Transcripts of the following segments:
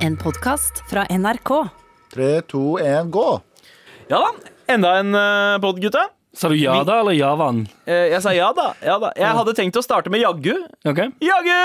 En podkast fra NRK. Tre, to, én, gå! Ja da, enda en uh, pod, gutta. Sa du ja da, eller javan? vann? jeg sa ja da. ja da. Jeg hadde tenkt å starte med Jaggu. Ok Jaggu!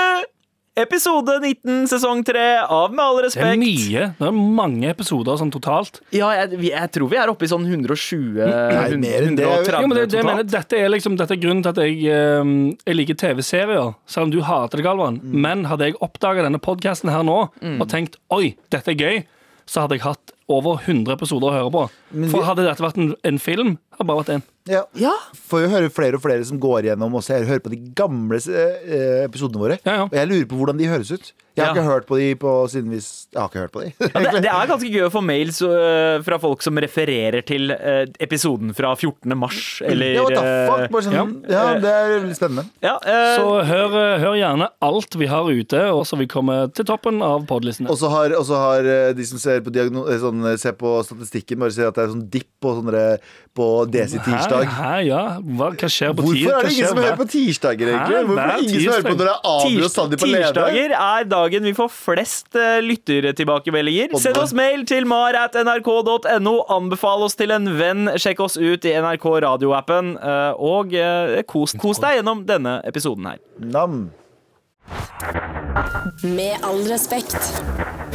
Episode 19, sesong 3 av Med all Det er mye. Det er mange episoder sånn totalt. Ja, jeg, jeg tror vi er oppe i sånn 120 Nei, mer enn det. 130 Jo, men det, det jeg mener, dette er liksom Dette er grunnen til at jeg, eh, jeg liker TV-serier, selv om du hater det, Galvan. Men hadde jeg oppdaga denne podkasten her nå og tenkt oi, dette er gøy, så hadde jeg hatt over 100 episoder å høre på. For hadde dette vært en, en film, hadde det bare vært én. Ja. Ja. Får jo høre flere og flere som går gjennom og ser, hører på de gamle eh, episodene våre. Ja, ja. Og jeg lurer på hvordan de høres ut. Jeg har Ja. ikke hørt på de på siden vi s- Jeg har ikke hørt på de. Ja, det, det er ganske gøy å få mails øh, fra folk som refererer til øh, episoden fra 14. mars, eller ja, what the fuck? øh, Bare sånn, ja. det er veldig spennende. ja, øh, Så hør, eh, hør gjerne alt vi har ute, og så vi kommer til toppen av podlistene. Og så har, og så har eh, de som ser på, diagno eh, sånn, eh, ser på statistikken, bare sier at det er sånn dipp på, sånne, på Desi tirsdag. Hæ, hæ, ja. Hva, hva skjer på tirsdag? Hvorfor er det ingen som hører på tirsdager, egentlig? Hæ? Hvorfor er det ingen som hører på når det er Abu og Sandeep leder? Tirsdager er dagen vi får flest uh, lyttertilbakemeldinger. Send oss mail til mar.nrk.no. Anbefal oss til en venn. Sjekk oss ut i NRK radioappen. Uh, og uh, kos, kos deg gjennom denne episoden her. Nam. Med all respekt.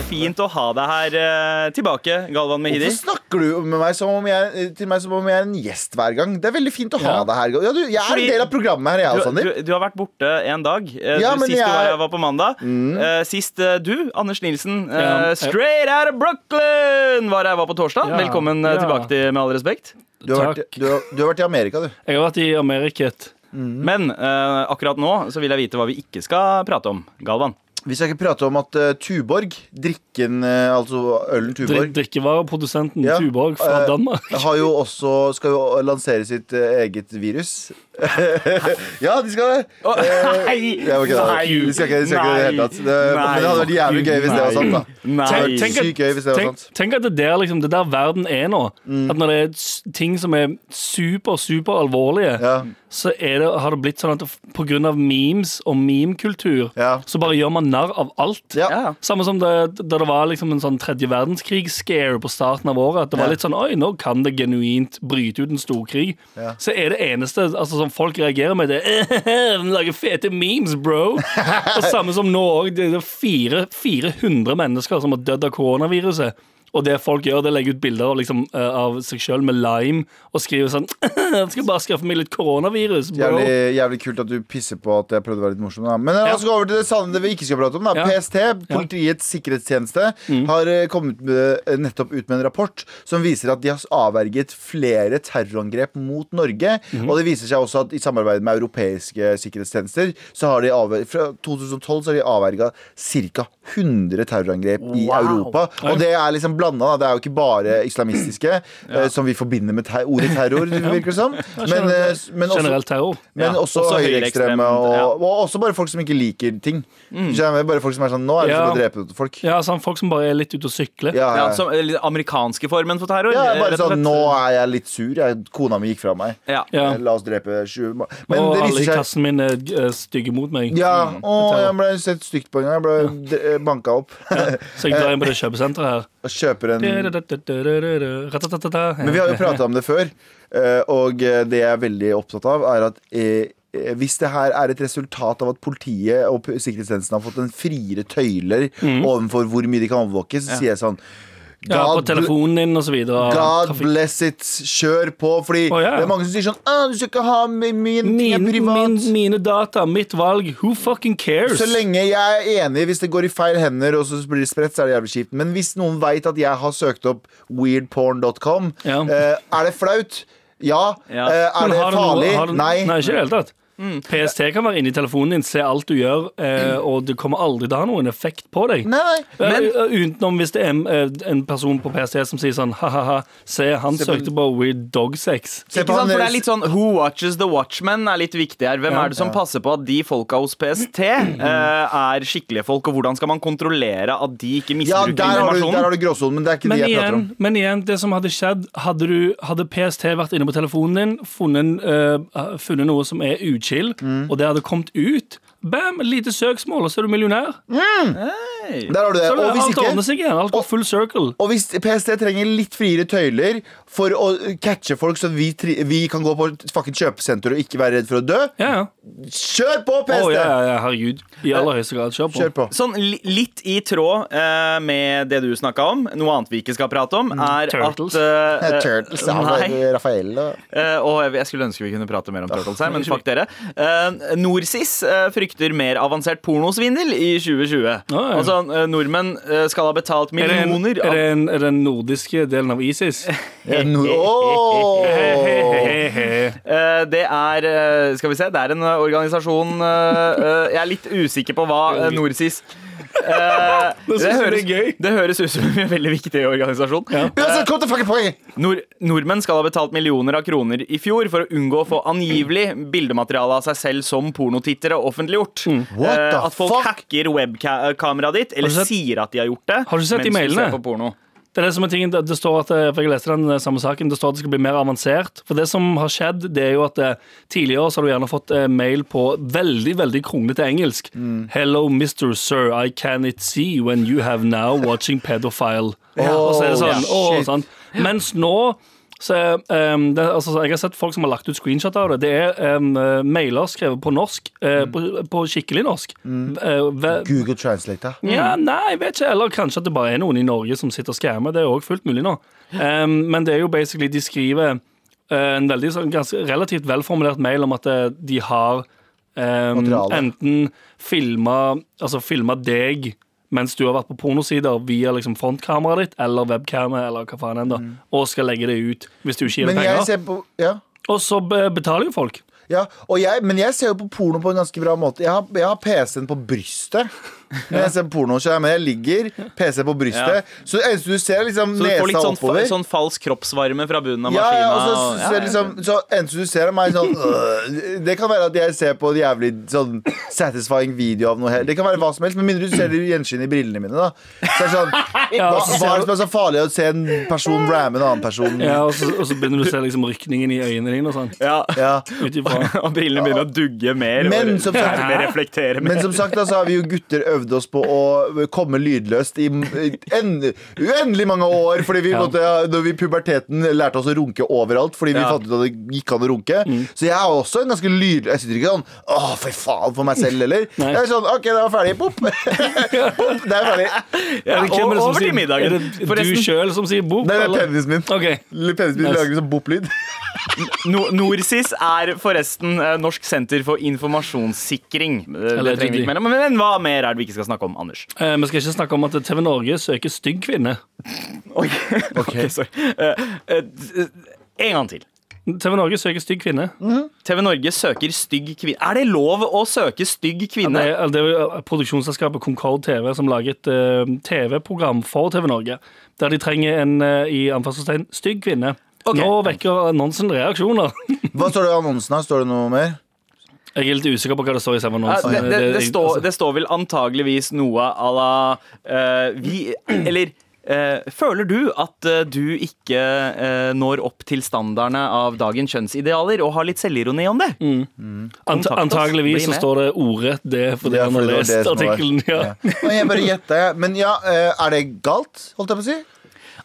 Fint å ha deg her eh, tilbake, Galvan Mehidi. Hvorfor snakker du med meg som om jeg, til meg som om jeg er en gjest hver gang? Det er veldig fint å ha Ja. deg her. Ja, du, jeg er Fordi- en del av programmet her, jeg Du, Sander. du, du har vært borte en dag. Eh, Ja, du, men sist du var her, var på mandag. Eh, sist eh, du, Anders Nilsen, eh, Ja. straight out of Brooklyn, var her var på torsdag. Ja. Velkommen eh, Ja. tilbake til Med all respekt. Du har, vært, Takk. du, har, du har vært i Amerika, du. Jeg har vært i Ameriket. Men eh, akkurat nå så vil jeg vite hva vi ikke skal prate om. Galvan. Vi skal ikke prate om at uh, Tuborg, drikken, uh, altså ølen Dri- Tuborg Drikkevareprodusenten Ja, Tuborg fra eh, Danmark. har jo også, skal jo lansere sitt eget virus. Ja, de skal det. Eh, nei! jeg ikke. Nei! De skal ikke, det i det hele tatt. Det, men det hadde vært jævlig gøy hvis det var sant, da. Nei. Tenk- Sykt gøy hvis det var sant. tenk at det der, liksom, det der verden er nå. Mm. At når det er ting som er super, super alvorlige, Ja. så er det, har det blitt sånn at pga. på grunn av memes og memekultur, Ja. så bare gjør man narr av alt. Ja. Samme som da det var liksom en sånn tredje verdenskrig-scare på starten av året. At det var Ja. litt sånn Oi, nå kan det genuint bryte ut en storkrig. Ja. Så er det eneste altså, folk reagerer med, det Den lager fete memes, bro. Og samme som nå òg. Det er 400 mennesker som har dødd av koronaviruset. Og det folk gjør, det er å legge ut bilder av, liksom, eh, av seg sjøl med lime og skrive sånn Jeg skal bare skaffe meg litt koronavirus. Jævlig, jævlig kult at du pisser på at jeg prøvde å være litt morsom. Da. Men la oss gå over til det sanne vi ikke skal prate om. Da. PST, Politiets sikkerhetstjeneste, har eh, kommet med, eh, nettopp ut med en rapport som viser at de har avverget flere terrorangrep mot Norge. Og det viser seg også at i samarbeid med europeiske sikkerhetstjenester så har de avverget, fra 2012 så har de avverga ca. 100 terrorangrep i Europa. Og det er liksom blanda. Det er jo ikke bare islamistiske, eh, som vi forbinder med ter ordet terror, virker det som. Men, eh, men også men Ja, også, høyreekstreme, og, ja. og også bare folk som ikke liker ting. Du? Bare folk som er sånn Nå er det Ja. for å drepe folk. Ja, sånn Folk som bare er litt ute og sykler. Ja, Ja, ja. som amerikanske formen for terror. ja, bare sånn. Nå er jeg litt sur. Jeg, kona mi gikk fra meg. Ja. Ja. Eh, La oss drepe 20 Men og det alle i viser klassen min er stygge mot meg. ja, mm. og jeg ble sett stygt på en gang. Jeg ble ja. banka opp. Så jeg drar inn på det kjøpesenteret her. Kjøper en Men vi har jo prata om det før, og det jeg er veldig opptatt av, er at hvis det her er et resultat av at politiet og sikkerhetstjenesten har fått en friere tøyler overfor hvor mye de kan overvåke, så sier jeg sånn Ja, på telefonen din videre. God bless it. Kjør på. Fordi oh, ja. det er mange som sier sånn Å, Du skal ikke ha min, min Min, privat. min, mine data, mitt valg. Who fucking cares? Så lenge jeg er enig, hvis det går i feil hender og så blir det spredt, så er det jævlig kjipt. Men hvis noen veit at jeg har søkt opp weirdporn.com, Ja. eh, er det flaut? Ja. Ja. Eh, er det farlig? noe- du- Nei. Nei, ikke i det hele tatt. PST kan være inni telefonen din, se alt du gjør, eh, og det kommer aldri til å ha noen effekt på deg. Nei, nei. Men, utenom hvis det er en, eh, en person på PST som sier sånn ha-ha-ha, se, han Se på- søkte på weird dog sex. Se Ikke sant? For det er litt sånn Who watches the watchman er litt viktig her. Hvem Ja. er det som passer på at de folka hos PST eh, er skikkelige folk, og hvordan skal man kontrollere at de ikke Ja, misbruker der har, du, informasjonen? der har du gråsonen, men det er ikke Men de jeg prater om. men igjen, det som hadde skjedd Hadde, du, hadde PST vært inne på telefonen din, funnet, uh, funnet noe som er uchill, Mm. og det hadde kommet ut Bam! Lite søksmål, og så er du millionær. Der har du det. Så Og hvis alt ordner ikke seg igjen. Alt går full circle. og hvis PST trenger litt friere tøyler for å catche folk, så vi, vi kan gå på fucking kjøpesenter og ikke være redd for å dø, Ja, ja. kjør på, PST! Oh, ja, ja, herregud. I aller høyeste grad. Kjør på. Kjør på. Sånn litt i tråd uh, med det du snakka om, noe annet vi ikke skal prate om, er Turtles. at uh, Eh, Turtles, ja, Nei. Raphael og uh, og jeg- jeg skulle ønske vi kunne prate mer om Turtles her, men fuck dere. Uh, Norsis eh, frykter mer avansert pornosvindel i 2020. ja. Altså, eh, nordmenn eh, skal ha betalt Er millioner er, det en, er det den nordiske delen av ISIS? Eh, det er eh, Skal vi se, det er en eh, organisasjon eh, eh, Jeg er litt usikker på hva Norsis eh, det, synes det høres, gøy. det høres ut som en veldig viktig organisasjon. Ja. poenget! Nord nordmenn skal ha betalt millioner av kroner i fjor for å unngå å få angivelig bildemateriale av seg selv som pornotittere offentliggjort. Mm. Uh, at folk fuck? hacker webkameraet ditt, eller sier at de har gjort det. Har du sett de mailene? Det er det som er tingen, det, står at, eh, for Jeg leste den eh, samme saken. Det står at det skal bli mer avansert. For det som har skjedd, det er jo at eh, tidligere så har du gjerne fått mail på veldig veldig kronglete engelsk. Mm. Hello, Mr. Sir, I cannot see when you have now watching pedophile. og så er det sånn, ja, «Åh», shit. sånn. Mens nå så, um, det, altså, Jeg har sett folk som har lagt ut screenshot av det. Det er um, mailer skrevet på norsk, Mm. på, på skikkelig norsk. Mm. Uh, Google translator? ja, nei, jeg vet ikke. Eller kanskje at det bare er noen i Norge som sitter og skammer. Det er òg fullt mulig nå. Um, men det er jo basically De skriver en veldig sånn ganske relativt velformulert mail om at de har enten filma Altså filma deg mens du har vært på pornosider via liksom frontkameraet ditt eller webcamet eller hva faen enn da, og skal legge det ut hvis du ikke gir Men jeg penger. ser på Ja. Og så betaler jo folk. Ja, jeg, men jeg ser jo på porno på en ganske bra måte. Jeg har, jeg har PC-en på brystet. Når jeg ser porno, så jeg, men jeg ligger PC på brystet. Så det eneste du ser, er liksom Så du får litt sånn, fa- sånn falsk kroppsvarme fra bunnen av ja, maskina. ja, og så, og- ser liksom, så eneste du ser er meg sånn øh, Det kan være at jeg ser på en jævlig sånn satisfying video av noe helt Det kan være hva som helst, med mindre du ser det gjenskinn i brillene mine. da Så det er sånn, Ja, hva, så hva er det som er så farlig å se en person ramme en annen person? Ja, og, så, og så begynner du å se liksom rykningen i øynene dine og sånn. ja. Ja. Ut ifra Og brillene begynner å dugge mer. Men og som sagt- mer reflektere mer. Men som sagt da, så har vi jo gutter øvd oss på å komme lydløst i en, uendelig mange år. Fordi vi Ja. måtte, da vi i puberteten lærte oss å runke overalt. Fordi vi Ja. fant ut at det gikk an å runke. Mm. Så jeg er også en ganske lydløs Jeg sitter ikke sånn Åh, for faen for meg selv, eller? Nei. Jeg er sånn OK, det var ferdig. Pop. Pop, det er ferdig. Ja, det er det over til middagen. Er det Forresten- du sjøl som sier bop? Nei, det er eller? penisen min. Okay. Penisen min Nice. lager sånn bop-lyd. No Norsis er forresten eh, Norsk senter for informasjonssikring. Eh, Det trenger vi ikke mer. Men, men hva mer er det vi ikke skal snakke om, Anders? Eh, vi skal ikke snakke om at TV Norge søker stygg kvinne. Oi, ok, sorry. Eh, eh, en gang til. TV Norge søker stygg kvinne. TV Norge søker stygg kvinne. Er det lov å søke stygg Det kvinne? er, det er jo produksjonsselskapet Concord TV som lager et uh, TV-program for TV Norge. Der de trenger en uh, i anførselstegn stygg kvinne. Okay. Nå vekker annonsen reaksjoner. Hva står det i annonsen? Står det noe mer? Jeg er litt usikker på hva det står i selve Ja, annonsen. det, det, det, står, altså, det står vel antageligvis noe à la uh, Vi Eller uh, føler du at uh, du ikke når opp til standardene av dagens kjønnsidealer, og har litt selvironi om det? ant kontakt oss, antageligvis så står det ordrett det, fordi Ja, han har lest artikkelen. Ja. Ja. Jeg bare gjetta, jeg. Men ja, er det galt? Holdt jeg på å si?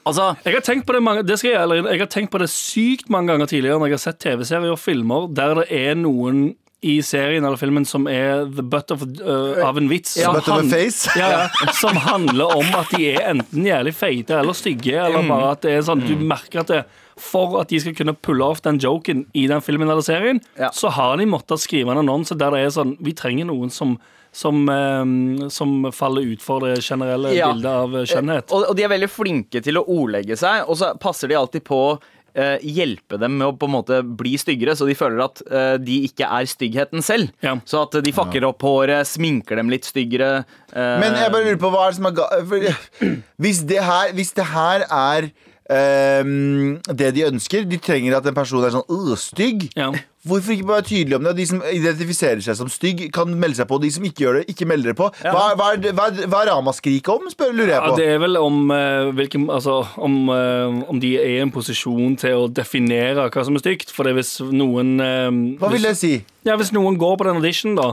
Altså, Jeg har tenkt på det mange, det skal jeg, jeg har tenkt på det sykt mange ganger tidligere når jeg har sett TV-serier og filmer der det er noen i serien eller filmen som er the butt of, uh, av en vits. Ja, butt of a face. Ja, som handler om at de er enten jævlig feite eller stygge, eller bare at det er sånn du merker at det for at de skal kunne pulle off den joken i den filmen eller serien, Ja. så har de måttet skrive en annonse der det er sånn Vi trenger noen som som, eh, som faller utfor det generelle Ja. bildet av eh, skjønnhet. og, og de er veldig flinke til å ordlegge seg, og så passer de alltid på eh, hjelpe dem med å på en måte bli styggere, så de føler at eh, de ikke er styggheten selv. Ja. Så at de fakker opp håret, sminker dem litt styggere. eh, Men jeg bare lurer på hva er det som er galt hvis, det her- hvis det her er det de ønsker De trenger at en person er sånn øh, stygg. Ja. Hvorfor ikke være tydelig om det? De som identifiserer seg som stygg, kan melde seg på. De som ikke gjør det, ikke melder det på. Hva, hva, er, hva, hva er ramaskriket om, spør, lurer jeg Ja, på. det er vel om, uh, hvilken, altså, om, uh, om de er i en posisjon til å definere hva som er stygt. For det er hvis noen uh, Hva vil det si? ja, hvis noen går på den audition, da,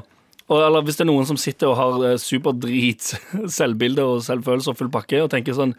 Og, eller hvis det er noen som sitter og har superdrit selvbilde og selvfølelse og full pakke, og tenker sånn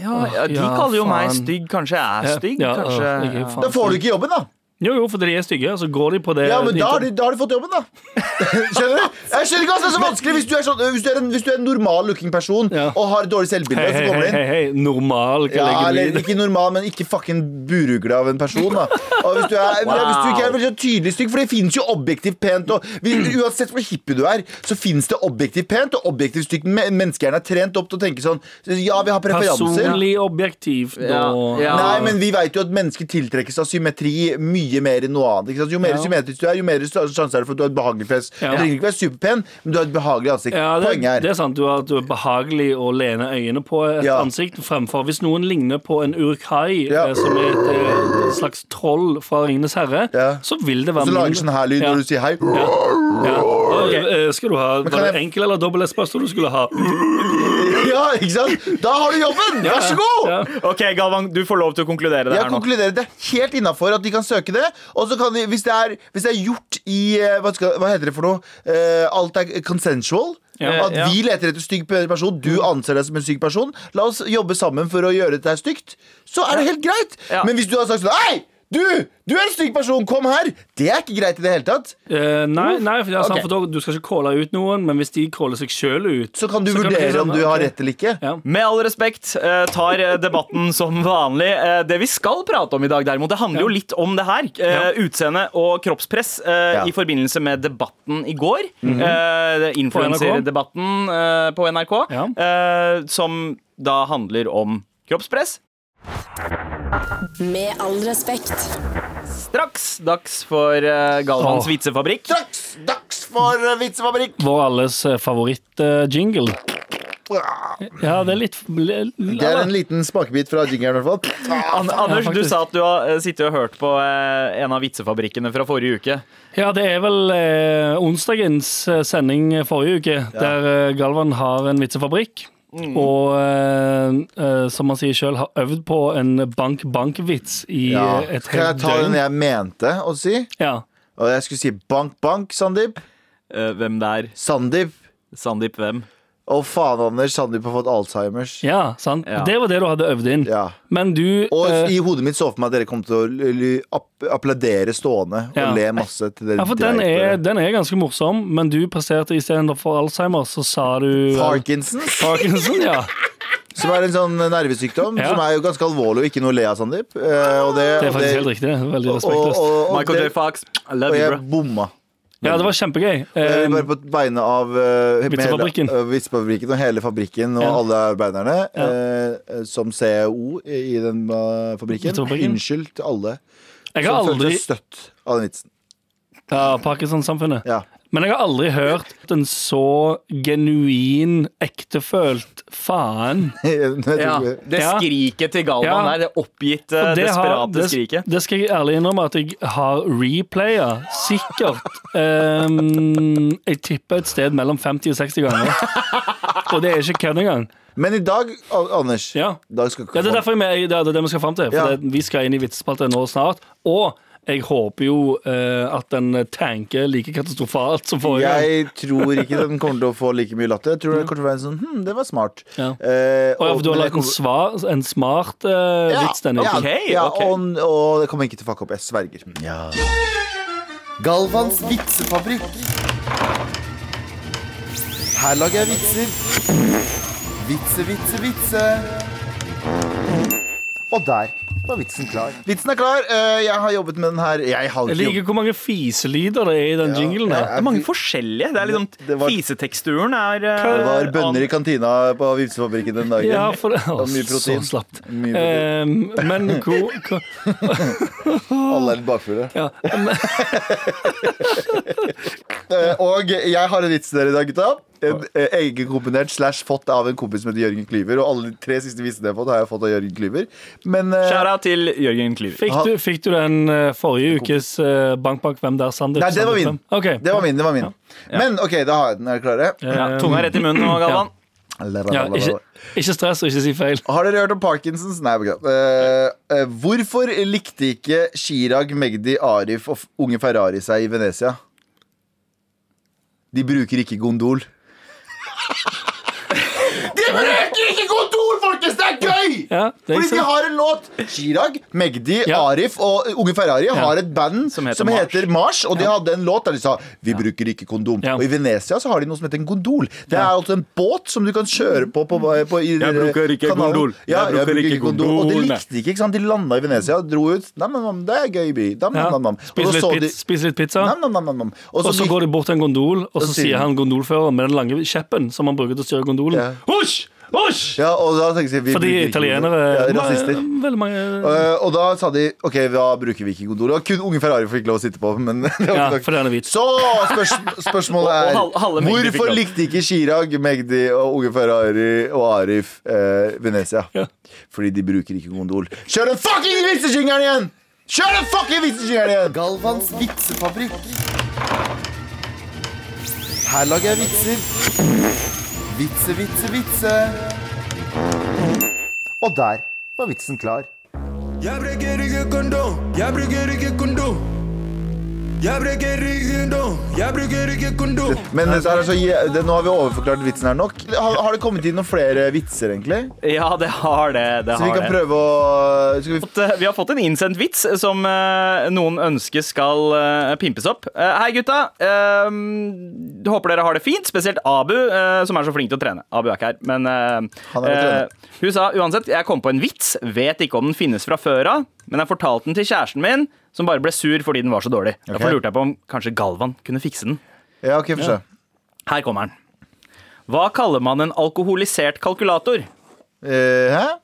Ja, ja, de kaller jo meg stygg. Kanskje jeg er stygg? Ja, ja, kanskje Da får du ikke jobben, da. Jo, jo, for de er stygge, så går de på det Ja, men da har, du, da har du fått jobben, da. Skjønner du? Jeg skjønner ikke hva som er så vanskelig hvis du er, sånn, hvis du er en, hvis du er en normal looking person Ja. og har dårlig selvbilde. Hei, så hei, kommer hei, du hei, inn. hei. Normal. Hva Ja, legger eller du i det? ikke normal, men ikke fucking burugle av en person. Da. Og hvis du, er, Wow. hvis du ikke er veldig så tydelig stygg, for det finnes jo objektivt pent. Og, vi- uansett hvor hippie du er, så finnes det objektivt pent og objektivt stygt. Men Menneskehjernen er trent opp til å tenke sånn Ja, vi har preferanser. Personlig objektivt, da. Ja, ja. Nei, men vi vet jo at mennesker tiltrekkes av symmetri mye mer enn noe annet. Ikke sant? Jo mer Ja. symmetrisk du er, jo mer sjanse er det for at du har et behagelig fjes. Ja. Du trenger ikke være superpen, men du har et behagelig ansikt. Ja, det, Poenget det er er sant. Du har, du er behagelig å lene øynene på et Ja. ansikt fremfor Hvis noen ligner på en urkai, eh, som er et, eh, et slags troll fra Ringenes herre, så vil det være Så lager du sånn her lyd når du sier hei. Ja. Okay. Skal du ha Var det jeg- enkel eller dobbel espresso du skulle ha? Ja, ikke sant? Da har du jobben! Vær så god! Ja. Ok, Galvan, du får lov til å konkludere det Jeg her nå. konkluderer det er helt innafor at de kan søke det. Og så kan de, hvis det er, hvis det er gjort i eh, hva, skal, hva heter det for noe? Eh, alt er consensual. Ja. At Ja. vi leter etter stygg person, du anser deg som en stygg person. La oss jobbe sammen for å gjøre dette stygt. Så er det helt greit. Ja. Men hvis du har sagt sånn Hei! Du! Du er en stygg person! Kom her! Det er ikke greit i det hele tatt. Uh, nei, nei for, det er sant, Ok. for du skal ikke calle ut noen, men hvis de caller seg sjøl ut Så kan du Så kan du vurdere om sånn, du har rett eller ikke. ja. Med all respekt uh, tar eh, debatten som vanlig. Uh, det vi skal prate om i dag, derimot, det handler jo litt om det her. Eh, Utseende og kroppspress eh, Ja. i forbindelse med debatten i går. eh, Influenserdebatten eh, på NRK. Ja. Eh, som da handler om kroppspress. Med all respekt. Straks dags for uh, Galvans Åh. vitsefabrikk. Straks dags for eh, vitsefabrikk! Vår alles favorittjingle. favoritt-jingle. ja, det er litt Det er en liten smakebit fra jingeren, i hvert fall. An Anders, du faktisk. sa at du har eh, sittet og hørt på eh, en av vitsefabrikkene fra forrige uke. Ja, det er vel eh, onsdagens eh, sending forrige uke, der eh, Galvan har en vitsefabrikk. Mm. Og eh, eh, som han sier sjøl, har øvd på en bank-bank-vits i Ja. helt døgn Skal jeg ta den jeg mente å si? Ja. Og jeg skulle si bank, bank, Sandeep. Eh, hvem det er? Sandeep. Sandeep hvem? Å, faen, Anders. Sandeep har fått Alzheimers. ja, sant. Ja. Det var det du hadde øvd inn. Ja. Men du Og eh, i hodet mitt så for meg at dere kom til å applaudere stående og le masse til dere Ja, for den er, den er ganske morsom, men du presterte istedenfor Alzheimer, så sa du Parkinsons, Parkinson, ja. som er en sånn nervesykdom Ja. som er jo ganske alvorlig og ikke noe å le av, Sandeep. Eh, det, Det er og faktisk helt riktig. Veldig Og, og, respektløst. og, og, Michael J. Fox. I og love you, jeg bro. bomma. Ja, det var kjempegøy. Eh, bare på vegne av uh, Vitsefabrikken. Vitsefabrikken og hele fabrikken og Ja. alle arbeiderne Ja. eh, som CEO i den uh, fabrikken. Unnskyld til alle jeg har som aldri følte støtt av den vitsen. Ja, Parkinson-samfunnet. Ja. Men jeg har aldri hørt en så genuin, ektefølt faen. Ja, det skriket til Galvan Ja. der, det oppgitte, har, desperate det, skriket. det skal jeg ærlig innrømme at jeg har replaya sikkert um, Jeg tipper et sted mellom 50 og 60 ganger. Og det er ikke kødd engang. Men i dag, Anders Ja. dag skal Ja, det er derfor jeg, det er det vi skal fram til. For Ja. det, vi skal inn i vitsespalten nå snart. Og jeg håper jo eh, at den tanker like katastrofalt som forrige. Jeg tror ikke den kommer til å få like mye latter. Jeg tror det kommer til å være sånn Hm, det var smart. Ja. Eh, og, ja, for du har lagt en, svar, en smart eh, Ja, vits denne ja, uken. Ok, ja, okay. Og, og det kommer ikke til å fucke opp. Jeg sverger. Ja. Galvans vitsefabrikk. Her lager jeg vitser. Vitse, vitse, vitse. Og der var vitsen klar. Vitsen er klar. Eh, Jeg har jobbet med den her Jeg har Jeg liker hvor mange fiselyder det er i den jinglen. Ja, her. Det er mange forskjellige. Det er liksom, Det var- Fiseteksturen er uh, Det var bønner i kantina på vipsefabrikken den dagen. Ja, for det Og mye Så protein. slapt. Mye protein. Eh, men hvor, hvor Alle er litt bakfulle. ja, men, Eh, Og jeg har en vits til dere i dag, gutta. En eh, egenkomponert slash fått av en kompis som heter Jørgen Klyver. Og alle de tre siste visene jeg har fått, har jeg fått av Jørgen Klyver. Men uh, til Jørgen Klyver. fikk, du, fikk du den eh, forrige ukes uh, Bank Bank Hvem der, Sander? Nei, det var min. Okay. Det var min. det var min Men OK, da har jeg den. Er dere klare? Ja, tunga rett i munnen nå, Galvan. Ja, ikke, ikke stress og ikke si feil. Har dere hørt om Parkinsons? Nei, beklager. Uh, eh, hvorfor likte ikke Chirag, Magdi, Arif og unge Ferrari seg i Venezia? De bruker ikke gondol. De gondol, folkens! Det er gøy! Ja, det er Fordi de har en låt. Chirag, Magdi, Ja. Arif og Unge Ferrari har et band som Som heter, heter Mars. Og de hadde en låt der de sa 'Vi bruker ikke kondom'. Ja. Og i Venezia så har de noe som heter en gondol. Det er altså en båt som du kan kjøre på, på, på i, Jeg bruker ikke kanalen. gondol. Ja, Jeg jeg bruker ikke gondol. Og de likte ikke, ikke sant? De landa i Venezia og dro ut. Nam, nam, nam, det er gøy by. Nam, Ja. nam, nam, så litt, de pizza, spise litt pizza. Nam, nam, nam. Og så går de bort til en gondol, og så sier han gondolføreren med den lange kjeppen som han bruker til å styre gondolen. Ja. Husj! Ja, og da tenkte jeg vi Fordi bruker ikke italienere er ja, Rasister. Veldig mange Eh, og da sa de OK, da bruker vi ikke gondol. Og kun Unge Ferrari fikk lov å sitte på, men det var Ja, ikke nok. for den er hvit. Så spørs spørsmålet Og- og er hal- halve fikk Hvorfor lov. likte ikke Chirag, Magdi og Unge Ferrari og Arif eh, Venezia? Ja. Fordi de bruker ikke gondol. Kjør den fucking vitsejingeren igjen! Kjør den fucking vitsejingeren igjen! Galvans vitsefabrikk. Her lager jeg vitser. Vitse, vitse, vitse. Og der var vitsen klar. Jeg bruker ikke kondom. Jeg bruker ikke kondom. Jeg bruker ikke kondom. Jeg bruker ikke kondom. Men det er altså, det, nå har vi overforklart vitsen her nok. Har, har det kommet inn noen flere vitser, egentlig? Ja, det har det. det, Så vi kan det. prøve å skal vi, Vi har fått en innsendt vits som eh, noen ønsker skal eh, pimpes opp. Eh, hei, gutta. Eh, håper dere har det fint. Spesielt Abu, som er så flink til å trene. Abu er ikke her, men Han er eh, Hun sa uansett jeg kom på en vits. Vet ikke om den finnes fra før av, men jeg fortalte den til kjæresten min, som bare ble sur fordi den var så dårlig. Okay. Derfor lurte jeg på om kanskje Galvan kunne fikse den. Ja, ok, for ja. Her kommer den. Hva kaller man en alkoholisert kalkulator? Eh, hæ?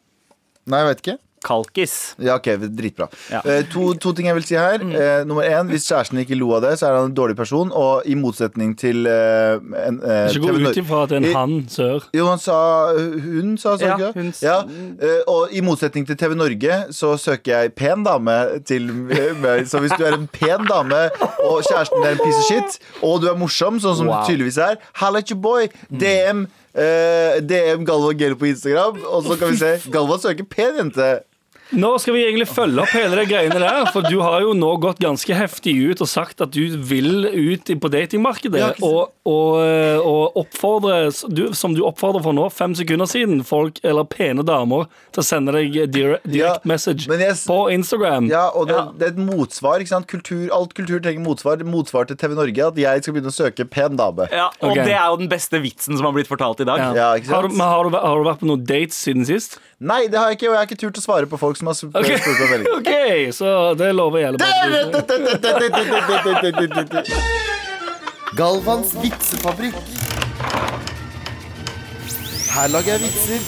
Nei, jeg vet ikke. Kalkis. Ja, ok, Dritbra. Ja. Uh, to, to ting jeg vil si her. Uh, nummer én, Hvis kjæresten ikke lo av det, så er han en dårlig person. Og i motsetning til uh, en, uh, Ikke gå ut ifra at det er en han sør. Jo, han sa Hun sa sa Ja, ikke det? hun Ja, eh, og i motsetning til TV Norge så søker jeg pen dame til meg. Så hvis du er en pen dame, og kjæresten er en piece of shit, og du er morsom, sånn som Wow. du tydeligvis er, halla at your boy, DM eh, DM Galva Gel på Instagram, og så kan vi se. Galva søker pen jente. Nå skal vi egentlig følge opp hele de greiene der, for du har jo nå gått ganske heftig ut og sagt at du vil ut på datingmarkedet Ja, og, og, eh, og oppfordre, du, som du oppfordrer for nå, fem sekunder siden, folk eller pene damer til å sende deg direct, direct Ja, message jeg på Instagram. Ja, og det, Ja. det er et motsvar. ikke sant? Kultur, alt kultur trenger motsvar. Motsvar til TV Norge at jeg skal begynne å søke pen dame. Ja, og okay. det er jo den beste vitsen som har blitt fortalt i dag. Ja. Ja, ikke sant? har, du, men har, du, har du vært på noen dates siden sist? Nei, det har jeg ikke, og jeg har ikke turt å svare på folk som har spurt Ok, spurt meg melding. Ok, så det lover jeg. Galvans vitsefabrikk. Her lager jeg vitser.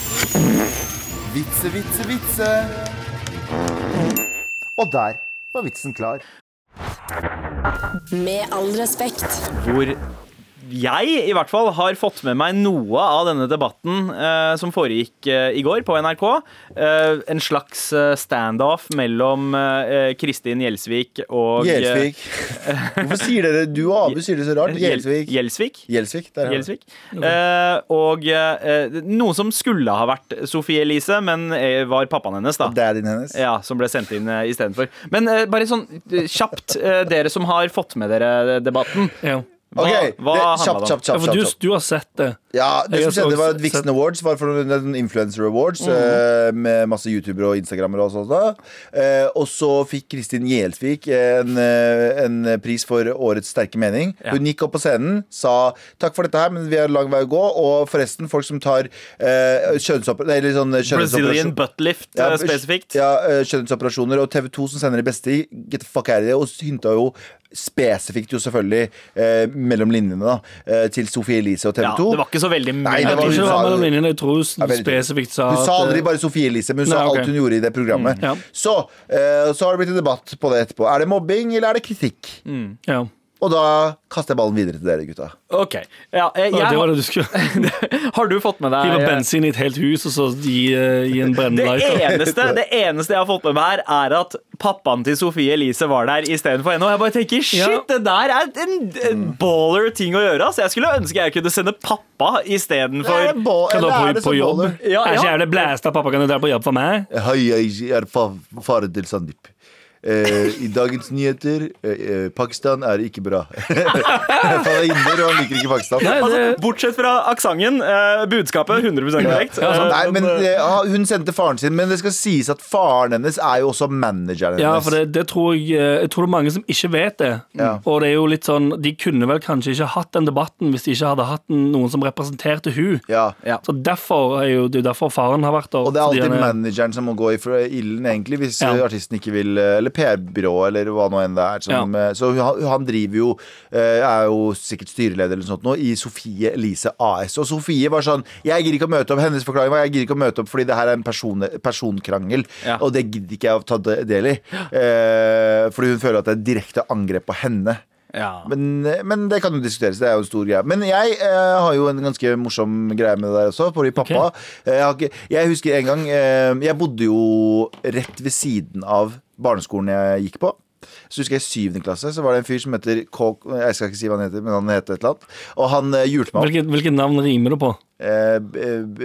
Vitse, vitse, vitse. Og der var vitsen klar. Med all respekt. hvor jeg i hvert fall har fått med meg noe av denne debatten eh, som foregikk eh, i går på NRK. Eh, en slags eh, standoff mellom eh, Kristin Gjelsvik og eh, Gjelsvik. Hvorfor sier dere Du og Abu sier det så rart? Gjelsvik. Gjelsvik. Gjelsvik. Gjelsvik. Eh, og eh, noe som skulle ha vært Sofie Elise, men eh, var pappaen hennes, da. Daddyen hennes. Ja, Som ble sendt inn uh, istedenfor. Men eh, bare sånn eh, kjapt, eh, dere som har fått med dere debatten. Ja. Hva, Ok, hva det, handla kjapt, det om? kjapt, Ja, du, du har sett det. Ja, det Jeg som skjedde var at Vixen sett- Awards var for en en Influencer Awards eh, med masse youtubere og instagrammere og sånt. da. Eh, og så fikk Kristin Gjelsvik en, eh, en pris for årets sterke mening. Ja. Hun gikk opp på scenen, sa takk for dette her, men vi har lang vei å gå. Og forresten, folk som tar uh, kjønnsoperasjoner sånn Brazilian buttlift Ja, spesifikt. Ja, kjønnsoperasjoner. Og TV2 som sender de beste i, get the fuck out of it, og hinta jo spesifikt, jo selvfølgelig, eh, mellom linjene, da, eh, til Sophie Elise og TV2. Ja, det var ikke så veldig mye. Nei, det Jeg var- tror ikke det var mellom linjene. Jeg tror hun Ja, veldig spesifikt sa Hun sa aldri eh, bare Sophie Elise, men hun sa okay. alt hun gjorde i det programmet. ja. Så, eh, så har det blitt en debatt på det etterpå. Er det mobbing, eller er det kritikk? ja. Og da kaster jeg ballen videre til dere, gutta. Ok. Ja, eh, jeg, det var det du skulle har du fått med Hive deg eh, bensin i et helt hus og så gi, eh, gi en brennende det eneste, det eneste jeg har fått med meg her, er at pappaen til Sofie Elise var der istedenfor henne. Og jeg bare tenker shit, Ja. det der er en, en baller ting å gjøre. Altså, jeg skulle ønske jeg kunne sende pappa istedenfor Kan du ha på, på jobb? Ja, Er ja. ikke det blæsta pappa kan du dra på jobb for meg? Hei, jeg er fa faren til Sandeep. Eh, i dagens nyheter eh, eh, Pakistan er ikke bra. Han er inder, og han liker ikke Pakistan. Nei, Altså, bortsett fra aksenten, eh, budskapet 100% korrekt. Ja, sant. Nei, men eh, Hun sendte faren sin, men det skal sies at faren hennes er jo også manageren hennes. ja, for det, det tror jeg eh, Jeg tror det er mange som ikke vet det. Ja. Og det er jo litt sånn De kunne vel kanskje ikke hatt den debatten hvis de ikke hadde hatt noen som representerte hun Ja. Ja. Så derfor er jo det er derfor faren har vært der. Og det er alltid er- manageren som må gå i ilden, egentlig, hvis Ja. eh, artisten ikke vil eh, Eller PR-byrå, eller hva nå enn det er. Som, ja. Så han, han driver jo eh, Er jo sikkert styreleder eller noe sånt nå i Sofie Elise AS. Og Sofie var sånn Jeg gidder ikke å møte opp. Hennes forklaring var jeg gidder ikke å møte opp fordi det her er en person, personkrangel, Ja. og det gidder ikke jeg å ta del i. Eh, fordi hun føler at det er direkte angrep på henne. Ja. Men, men det kan jo diskuteres. Det er jo en stor greie. Men jeg eh, har jo en ganske morsom greie med det der også. Fordi pappa eh, jeg, jeg husker en gang eh, Jeg bodde jo rett ved siden av barneskolen jeg gikk på. Så husker jeg I syvende klasse så var det en fyr som heter K... Jeg skal ikke si hva han heter, men han heter et eller annet. Og han hjulte julte meg opp. Hvilket, hvilket navn rimer du på? Eh,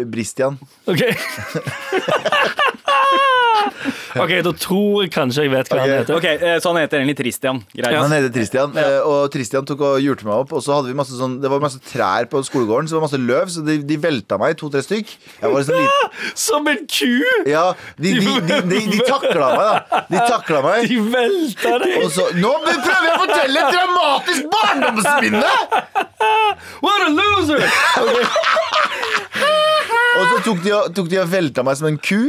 Bristian. OK. OK, da tror jeg kanskje jeg vet hva Ok, han heter. Ok, eh, Så han heter egentlig Tristian. Greit. Han heter Tristian, eh, og Tristian tok og hjulte meg opp. Og så hadde vi masse sånn Det var masse trær på skolegården, så det var masse løv, så de, de velta meg, to-tre stykk. Jeg var liksom liten. Som en ku! Ja, de, de, de, de, de takla meg, da. De takla meg. De velta deg! Og så Nå prøver jeg å fortelle et dramatisk barndomsminne! What a loser! Og så tok de, tok de og velta meg som en ku,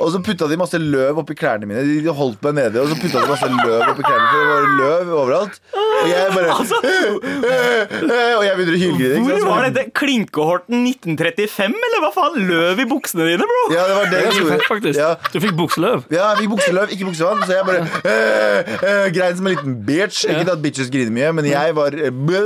og så putta de masse løv oppi klærne mine. De holdt meg nede, og så putta de masse løv oppi klærne, for det var løv overalt. Og jeg bare Og jeg begynner å hylgrine. Hvor var dette? Klinkehorten 1935, eller hva faen? Løv i buksene dine, bro? Ja, det var det jeg gjorde. faktisk. Ja. Du fikk bukseløv. Ja, vi bukseløv, ikke buksevann. Så jeg bare øh, øh, grein som en liten bitch. Ikke at bitches griner mye, men jeg var øh, bø.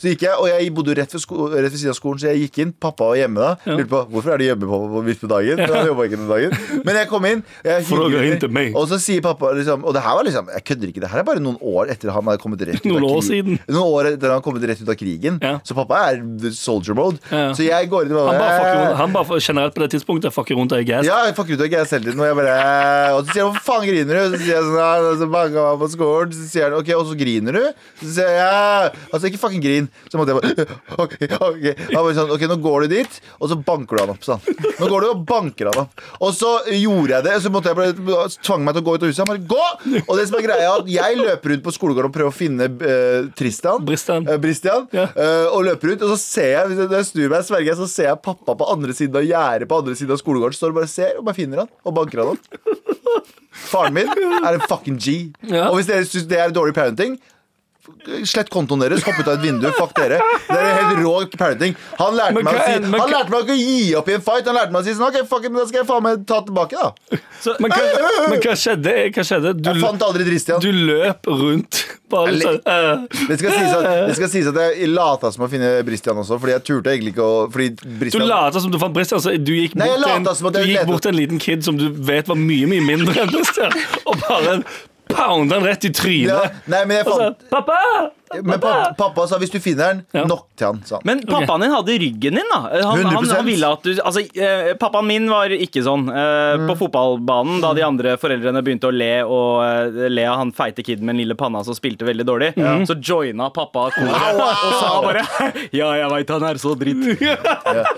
Så gikk jeg, og jeg bodde jo rett ved, rett ved siden av skolen, så jeg gikk inn. Pappa var hjemme da. Lurte på hvorfor er du hjemme på, på midt på dagen. Jobbet ikke den dagen. Men jeg kom inn, jeg meg. og så sier pappa liksom Og det her var liksom Jeg kødder ikke, det her er bare noen år etter han hadde kommet rett ut Noen av år siden. Noen år etter han hadde kommet rett ut av krigen. Ja. Så pappa er soldier mode. Ja. Så jeg går inn og Han bare han bare generelt på det tidspunktet fucker rundt og er gass. ja, jeg fucker ut er gass hele tiden. Og, jeg bare, og så sier han 'hvorfor faen griner du?' Og så sier jeg sånn og så banka meg på skolen. Så sier han 'ok, og så griner du?' Så sier jeg ja. Altså ikke fucking grin. Så måtte jeg bare ok, ok. Han bare sånn 'ok, nå går du dit', og så banker du han opp. Sånn. Nå går du og banker han opp. Og så gjorde jeg det. Så måtte jeg bare tvang meg til å gå ut av huset. Han bare 'gå!' Og det som er greia, er at jeg løper rundt på skolegården og prøver å finne uh, Tristan. Bristian. Uh, Bristian, Ja. uh, og løper rundt, Og så ser jeg hvis jeg- jeg snur meg, sverger jeg, så ser jeg pappa på andre siden av gjerdet på andre siden av skolegården. Står og bare ser og bare finner han og banker han opp. Faren min er en fucking G. Ja. Og hvis dere syns det er dårlig parenting Slett kontoen deres, hopp ut av et vindu. Fuck dere. Det er helt rå parenting. Han lærte, meg å si, han lærte meg ikke å gi opp i en fight. Han lærte meg å si sånn Ok, fuck it, men da skal jeg faen meg ta tilbake, da. Men, hva, men hva skjedde? Hva skjedde? Du, Jeg fant aldri Dristian. du løp rundt bare sånn eh, Det skal sies at, det skal sies at jeg lata som å finne Bristian også, fordi jeg turte egentlig ikke å Fordi Du Bristian lata som du fant Bristian. så du gikk bort til en, du gikk bort til en liten kid som du vet var mye mye mindre enn Bristian, og bare pounda han rett i ja. Nei, men jeg Og så, Pappa! Men pappa, pappa sa hvis du finner den, Ja. nok til han. Sa han. Men pappaen din hadde ryggen din, da. Han, han, 100%. han ville at du Altså, eh, pappaen min var ikke sånn. Eh, Mm. På fotballbanen, da de andre foreldrene begynte å le og eh, le av han feite kiden med den lille panna som spilte veldig dårlig, så joina pappa koret og sa bare Ja, jeg veit han er så dritt. Ja.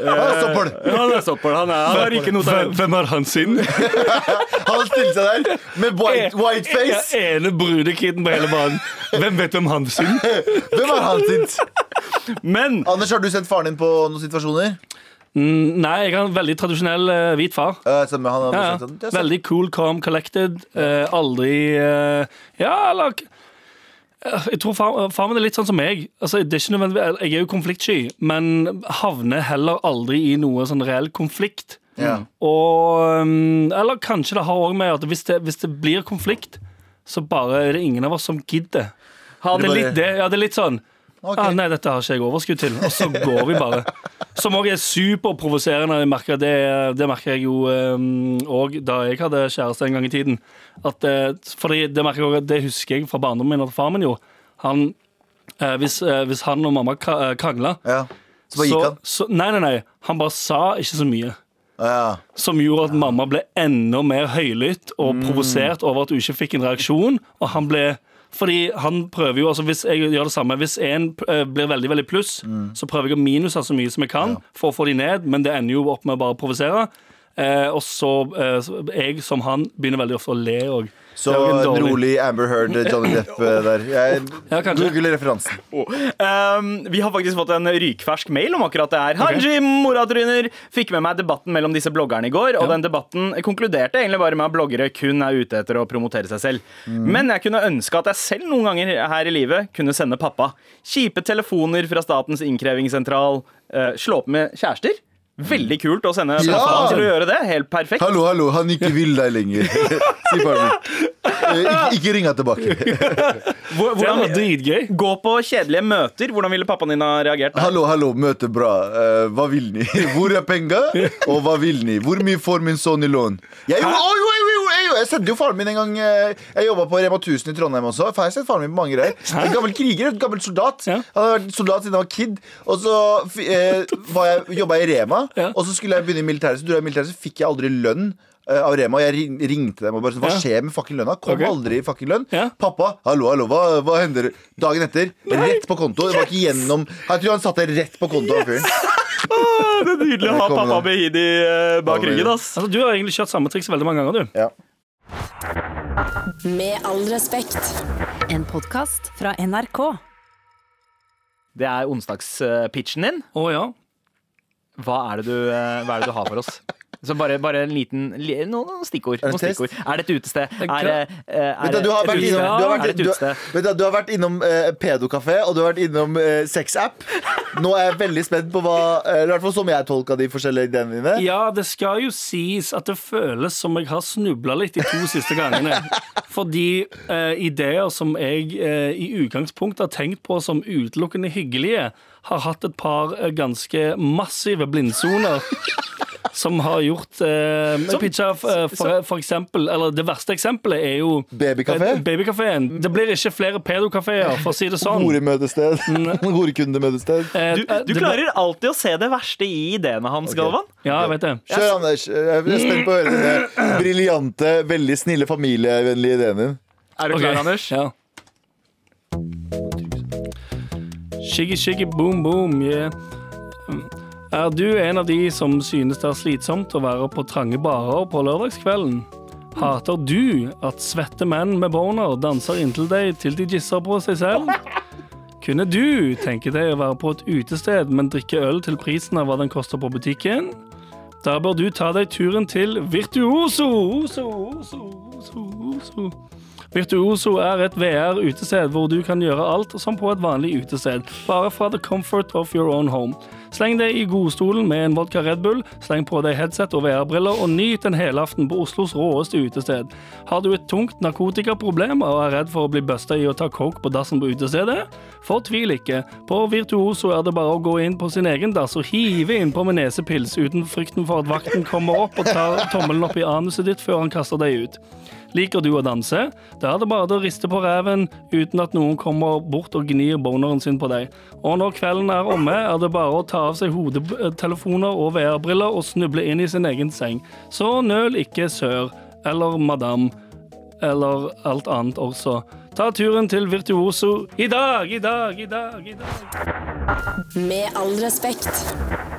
Han er soppel. Han, er, han har ikke noe Hvem, hvem er han sin? Han stilte seg der med white, white face. Ja, ene brudekiden på hele banen. Hvem vet hvem han sin? Hvem var han sin? Men Anders, har du sett faren din på noen situasjoner? Mm, Nei, jeg har en veldig tradisjonell eh, hvit far. Han har Ja, sånn, ja. det er sant. Veldig cool, calm, collected. Eh, aldri eh, Ja, eller eh, jeg tror far, far min er litt sånn som meg. Altså, det er ikke nødvendig, jeg er jo konfliktsky, men havner heller aldri i noe sånn reell konflikt. Ja. Og um, Eller kanskje det har òg med at hvis det, hvis det blir konflikt, så bare er det ingen av oss som gidder. Han Det er bare- litt, det, ja, det er litt sånn Okay. ah, Nei, dette har ikke jeg overskudd til. Og så går vi bare. Som òg er superprovoserende. Jeg Det, det merker jeg jo òg da jeg hadde kjæreste en gang i tiden. At, eh, fordi det merker jeg også, det husker jeg fra barndommen min at far min jo Han, eh, hvis, eh, hvis han og mamma eh, krangla, ja. Så bare gikk han. så, Nei, nei, nei. Han bare sa ikke så mye. Ja. som gjorde at mamma ble enda mer høylytt og provosert over at hun ikke fikk en reaksjon. Og han ble fordi han prøver jo, altså Hvis jeg gjør det samme Hvis en eh, blir veldig veldig pluss, så prøver jeg å minuse så mye som jeg kan for å få de ned, men det ender jo opp med å bare provosere. Eh, og så eh, jeg som han begynner veldig ofte å le òg. Så en rolig Amber Heard, Johnny Depp eh, der. Jeg Ja, kanskje. Google referansen. Um, vi har faktisk fått en rykfersk mail om akkurat det her. Hanji, moratryner! Fikk med meg debatten mellom disse bloggerne i går, og Ja. den debatten konkluderte egentlig bare med at bloggere kun er ute etter å promotere seg selv. Men jeg kunne ønske at jeg selv noen ganger her i livet kunne sende pappa kjipe telefoner fra Statens innkrevingssentral, uh, slå opp med kjærester. Veldig kult å sende Ja! til å gjøre det. Helt perfekt. Hallo, hallo, han ikke vil deg lenger. Si bare. Eh, Ikke, ikke ring han tilbake. Hvor- Det var Hvordan, dritgøy. gå på kjedelige møter. Hvordan ville pappaen din ha reagert? der? Hallo, hallo, møte bra. Uh, hva vil ni? Hvor er penga? Og hva vil ni? Hvor mye får min sønn i lån? Jeg, jo, å, jo, jo, jo, jeg, sendte jo faren min en gang eh, Jeg jobba på Rema 1000 i Trondheim også. For jeg har sett faren min på mange greier. En gammel kriger, en gammel soldat. Ja. Han hadde vært soldat siden han var kid. Og så eh, jeg, jobba jeg i Rema, Ja. og så skulle jeg begynne i militæret. Så dro jeg i militæret, så fikk jeg aldri lønn. eh, Av Rema, og Jeg ringte dem og bare sånn, Hva skjer med fucking lønna? Kom okay. aldri i fucking lønn. Ja. Pappa, hallo, hallo, hva, hva hender? Dagen etter, rett på konto. Det var ikke gjennom Jeg tror han satte rett på konto. Yes. fyren. Det er nydelig å ha pappa Behidi eh, bak ryggen. Altså, du har egentlig kjørt samme triks veldig mange ganger, du. Ja. Med all respekt. En podkast fra NRK. Det er onsdagspitchen din. Å ja. Hva er det du, eh, hva er det du har for oss? Så bare, bare en liten li, noen, noen stikkord. Er det Noen test? stikkord. Er det et utested? Er det, eh, er Vet du, du har det vært et innom, utested? du har Er det vært, et du, utested? vet du, du har vært innom eh, pedokafé, og du har vært innom eh, sexapp. Nå er jeg veldig spent på hva Eller I hvert fall som jeg tolka de forskjellige ideene dine. Ja, det skal jo sies at det føles som jeg har snubla litt de to siste gangene. Fordi eh, ideer som jeg eh, i utgangspunktet har tenkt på som utelukkende hyggelige, har hatt et par eh, ganske massive blindsoner. Som har gjort eh, pitcha, eh, for, for eksempel Eller det verste eksempelet er jo Babykafé? eh, Babykafeen. Det blir ikke flere pedokafeer, for å si det sånn. Horemøtested. Horekundemøtested. Eh, Du, du klarer alltid å se det verste i ideene hans, Galvan. Ja, jeg vet det. Kjør, Anders. Jeg er spent på å høre dine briljante, veldig snille, familievennlige ideene dine. Er du okay. klar, Anders? Ja. Shiggy, shiggy, boom, boom, yeah. Er du en av de som synes det er slitsomt å være på trange barer på lørdagskvelden? Hater du at svette menn med boner danser inntil deg til de gisser på seg selv? Kunne du tenke deg å være på et utested, men drikke øl til prisen av hva den koster på butikken? Da bør du ta deg turen til Virtuoso. Oso, oso, oso, oso. Virtuoso er et VR-utested hvor du kan gjøre alt som på et vanlig utested, bare fra the comfort of your own home. Sleng deg i godstolen med en vodka Red Bull, sleng på deg headset og VR-briller, og nyt en helaften på Oslos råeste utested. Har du et tungt narkotikaproblem og er redd for å bli busta i å ta coke på dassen på utestedet? Fortvil ikke. På Virtuoso er det bare å gå inn på sin egen dass og hive innpå med nesepils uten frykten for at vakten kommer opp og tar tommelen opp i anuset ditt før han kaster deg ut. Liker du å danse? Da er det bare å riste på reven uten at noen kommer bort og gnir boneren sin på deg. Og når kvelden er omme, er det bare å ta av seg hodetelefoner og VR-briller og snuble inn i sin egen seng. Så nøl ikke sør, eller madam, eller alt annet også. Ta turen til Virtuoso i dag, i dag, i dag, i dag. Med all respekt.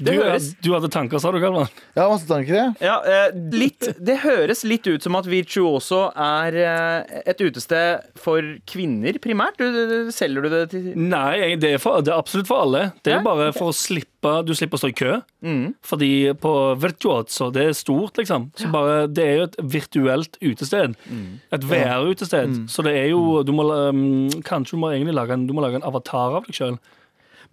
Du, høres- du hadde tanker, sa du, Galvan? Har masse tanker, jeg. Ja, eh, litt, det høres litt ut som at Virtuoso er eh, et utested for kvinner, primært. Du, du, selger du det til Nei, det er, for, det er absolutt for alle. Det er Ja, bare for å slippe Du slipper å stå i kø. Fordi på Virtuoso, det er stort, liksom. Så bare, det er jo et virtuelt utested. Et VR-utested. Så det er jo Du må um, Kanskje du må egentlig lage en, du må lage en avatar av deg sjøl.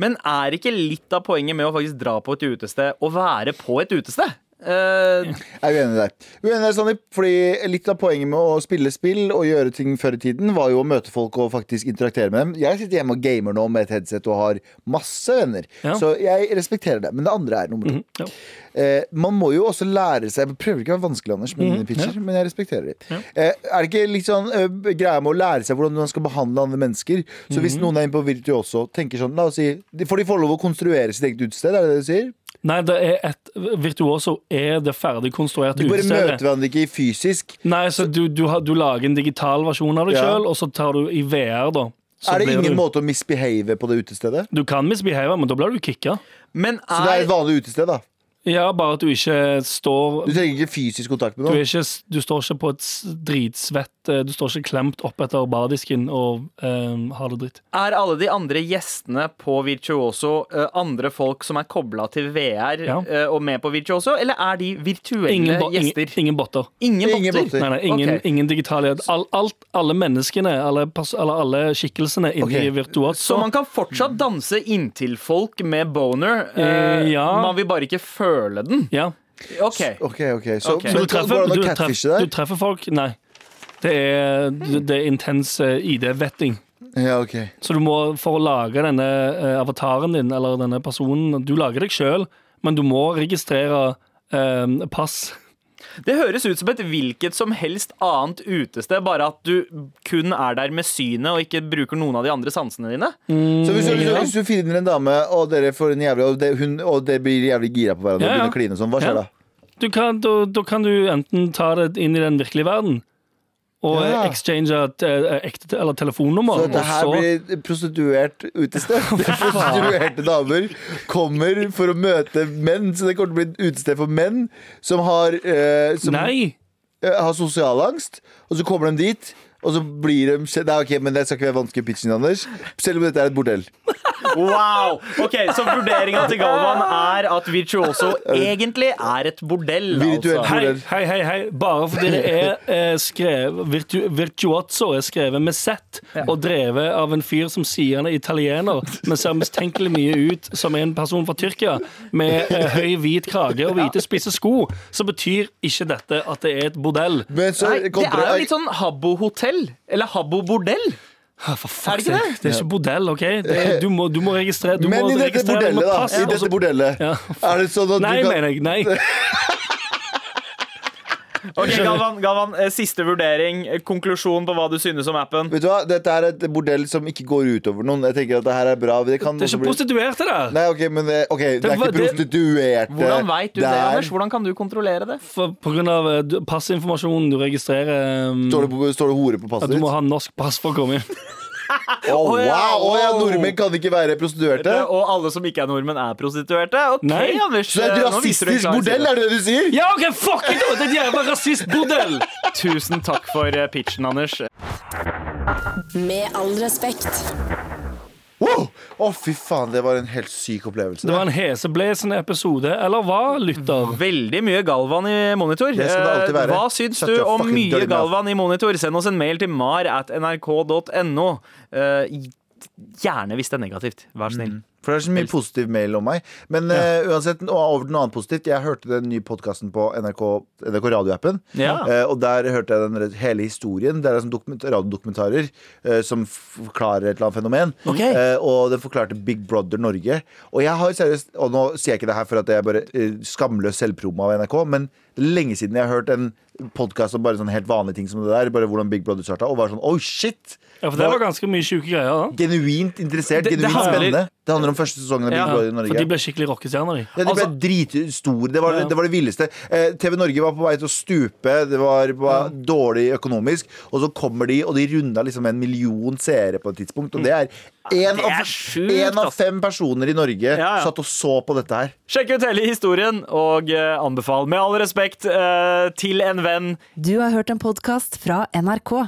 Men er ikke litt av poenget med å faktisk dra på et utested og være på et utested? Eh, Jeg er uenig der. Uenig der, Sandeep, fordi Litt av poenget med å spille spill og gjøre ting før i tiden, var jo å møte folk og faktisk interaktere med dem. Jeg sitter hjemme og gamer nå med et headset og har masse venner. Ja. Så jeg respekterer det. Men det andre er nummer to. ja. Eh, man må jo også lære seg Jeg prøver ikke å være vanskelig, Anders, med dine pitcher, men jeg respekterer dem. Eh, er det ikke litt sånn uh, greia med å lære seg hvordan man skal behandle andre mennesker? Så hvis noen er inne på Virtuoso, tenker sånn La oss si Får de få lov å konstruere sitt eget utested? Er det det du sier? Nei, det er et Virtuoso er det ferdig konstruerte Du bare utestedet. møter hverandre ikke fysisk. Nei, så du, du, har, du lager en digital versjon av deg Ja. sjøl, og så tar du i VR, da. Så er det blir ingen du, måte å misbehave på det utestedet? Du kan misbehave, men da blir du kicka. Er... Så det er et vanlig utested, da. Ja, bare at du ikke står Du trenger ikke fysisk kontakt med du, er ikke, du står ikke på et dritsvett eh, Du står ikke klemt opp etter bardisken og eh, har det dritt. Er alle de andre gjestene på Virtuoso uh, andre folk som er kobla til VR Ja. uh, og med på Virtuoso, eller er de virtuelle Ingen, gjester? ingen, ingen botter. Ingen, Ingen botter? botter. Nei, nei, ingen, okay. ingen digitale all, alt, Alle menneskene, alle, pers- eller alle skikkelsene inni okay. Virtuoso Så man kan fortsatt danse inntil folk med boner. Uh, ja. Man vil bare ikke føle den. Ja. OK. Ok, ok Så, Ok. Men Så du går treffer, det an du, treffer, du treffer folk Nei. Det er, det er intens eh, ID-vetting. Ja, ok Så du må, for å lage denne eh, avataren din, eller denne personen Du lager deg sjøl, men du må registrere eh, pass. Det høres ut som et hvilket som helst annet utested, bare at du kun er der med synet og ikke bruker noen av de andre sansene dine. Så hvis, du- hvis, du- hvis du finner en dame, og dere får en jævlig Og, det, hun, og dere blir jævlig gira på hverandre Ja, og begynner å kline og sånn, hva skjer Ja. da? Du kan, da, da kan du enten ta det inn i den virkelige verden og Ja. exchange eh, ekte eller telefonnummer. Så dette her blir prostituert utested. Prostituerte damer kommer for å møte menn, så det kommer til å bli et utested for menn som har, eh, som, Nei! har sosialangst, og så kommer de dit. Og så blir de Nei, ok, men Det skal ikke være vanskelig pitchen, Anders. Selv om dette er et bordell. Wow! Ok, Så vurderinga til Galvan er at Virtuoso egentlig er et bordell. Altså. Hei, bordell. hei, hei, hei. Bare fordi det er eh, skrevet virtu, Virtuozzo er skrevet med Z og drevet av en fyr som sier han er italiener, men ser mistenkelig mye ut som en person fra Tyrkia, med eh, høy, hvit krage og hvite, spisse sko, så betyr ikke dette at det er et bordell. Men så Nei, det kontra- er jo litt sånn Habbo-hotell. Eller Habbo-bordell. Ah, For fuck Er det ikke det? Det er ikke bordell, OK? Det er, du, må, du må registrere du Men må i dette registrere bordellet, da. I dette bordellet Ja. Er det sånn at Nei, du kan Nei, mener jeg. Nei. Ok, Galvan, Galvan, eh, Siste vurdering. eh, Konklusjon på hva du synes om appen. Vet du hva, Dette er et bordell som ikke går utover noen. Jeg tenker at det her er bra Det, kan Det er ikke bli- prostituerte der. Nei, ok, men det, okay, det, er ikke det- prostituerte Hvordan veit du det. Anders? Hvordan kan du kontrollere det? For, på grunn av eh, passinformasjonen du registrerer um, Står det, på, står det hore på At passet du må ha norsk pass for å komme inn. Å, wow! ja, Å, ja, nordmenn kan ikke være prostituerte? Og alle som ikke er nordmenn, er prostituerte? Ok, Nei. Anders. Så det er et eh, en rasistisk bordell, er det det du sier? Ja, OK, fuck it! Det er et jævla rasistbordell! Tusen takk for eh, pitchen, Anders. Med all respekt. Wow! Å, fy faen, det var en helt syk opplevelse. Det var en heseblesende episode. Eller hva, lytter? Veldig mye Galvan i monitor. Det skal det alltid Eh, være. Hva syns du om mye. Galvan i monitor? Send oss en mail til mar at nrk.no. Eh, gjerne hvis det er negativt. Vær snill. For det er så mye positiv mail om meg. Men uh, uansett, og over til noe annet positivt. Jeg hørte den nye podkasten på NRK, NRK radioappen. Ja. Uh, og der hørte jeg den hele historien. Det er liksom dokument, radiodokumentarer uh, som forklarer et eller annet fenomen. Okay. Og den forklarte Big Brother Norge. Og jeg har seriøst Og nå sier jeg ikke det her for at jeg er bare skamløs selvpromo av NRK, men lenge siden jeg har hørt en podkast om bare sånn helt vanlige ting som det der. Bare hvordan Big Brother starta. Og var sånn oh shit! Ja, for det var ganske mye sjuke greier. da Genuint interessert, Det- det genuint handler- spennende. Det handler om første sesongen av Big Ja, Brother i For Norge. de ble skikkelig rockestjerner, de. Ja, de ble Altså- dritstore. Det var, Ja. det var det villeste. Eh, TV Norge var på vei til å stupe. Det var, var dårlig økonomisk. Og så kommer de, og de runda liksom en million seere på et tidspunkt. Og det er én det er av, sjukt, en av ass. fem personer i Norge Ja, ja. satt og så på dette her. Sjekk ut hele historien, og eh, anbefal med all respekt eh, til en venn. Du har hørt en podkast fra NRK.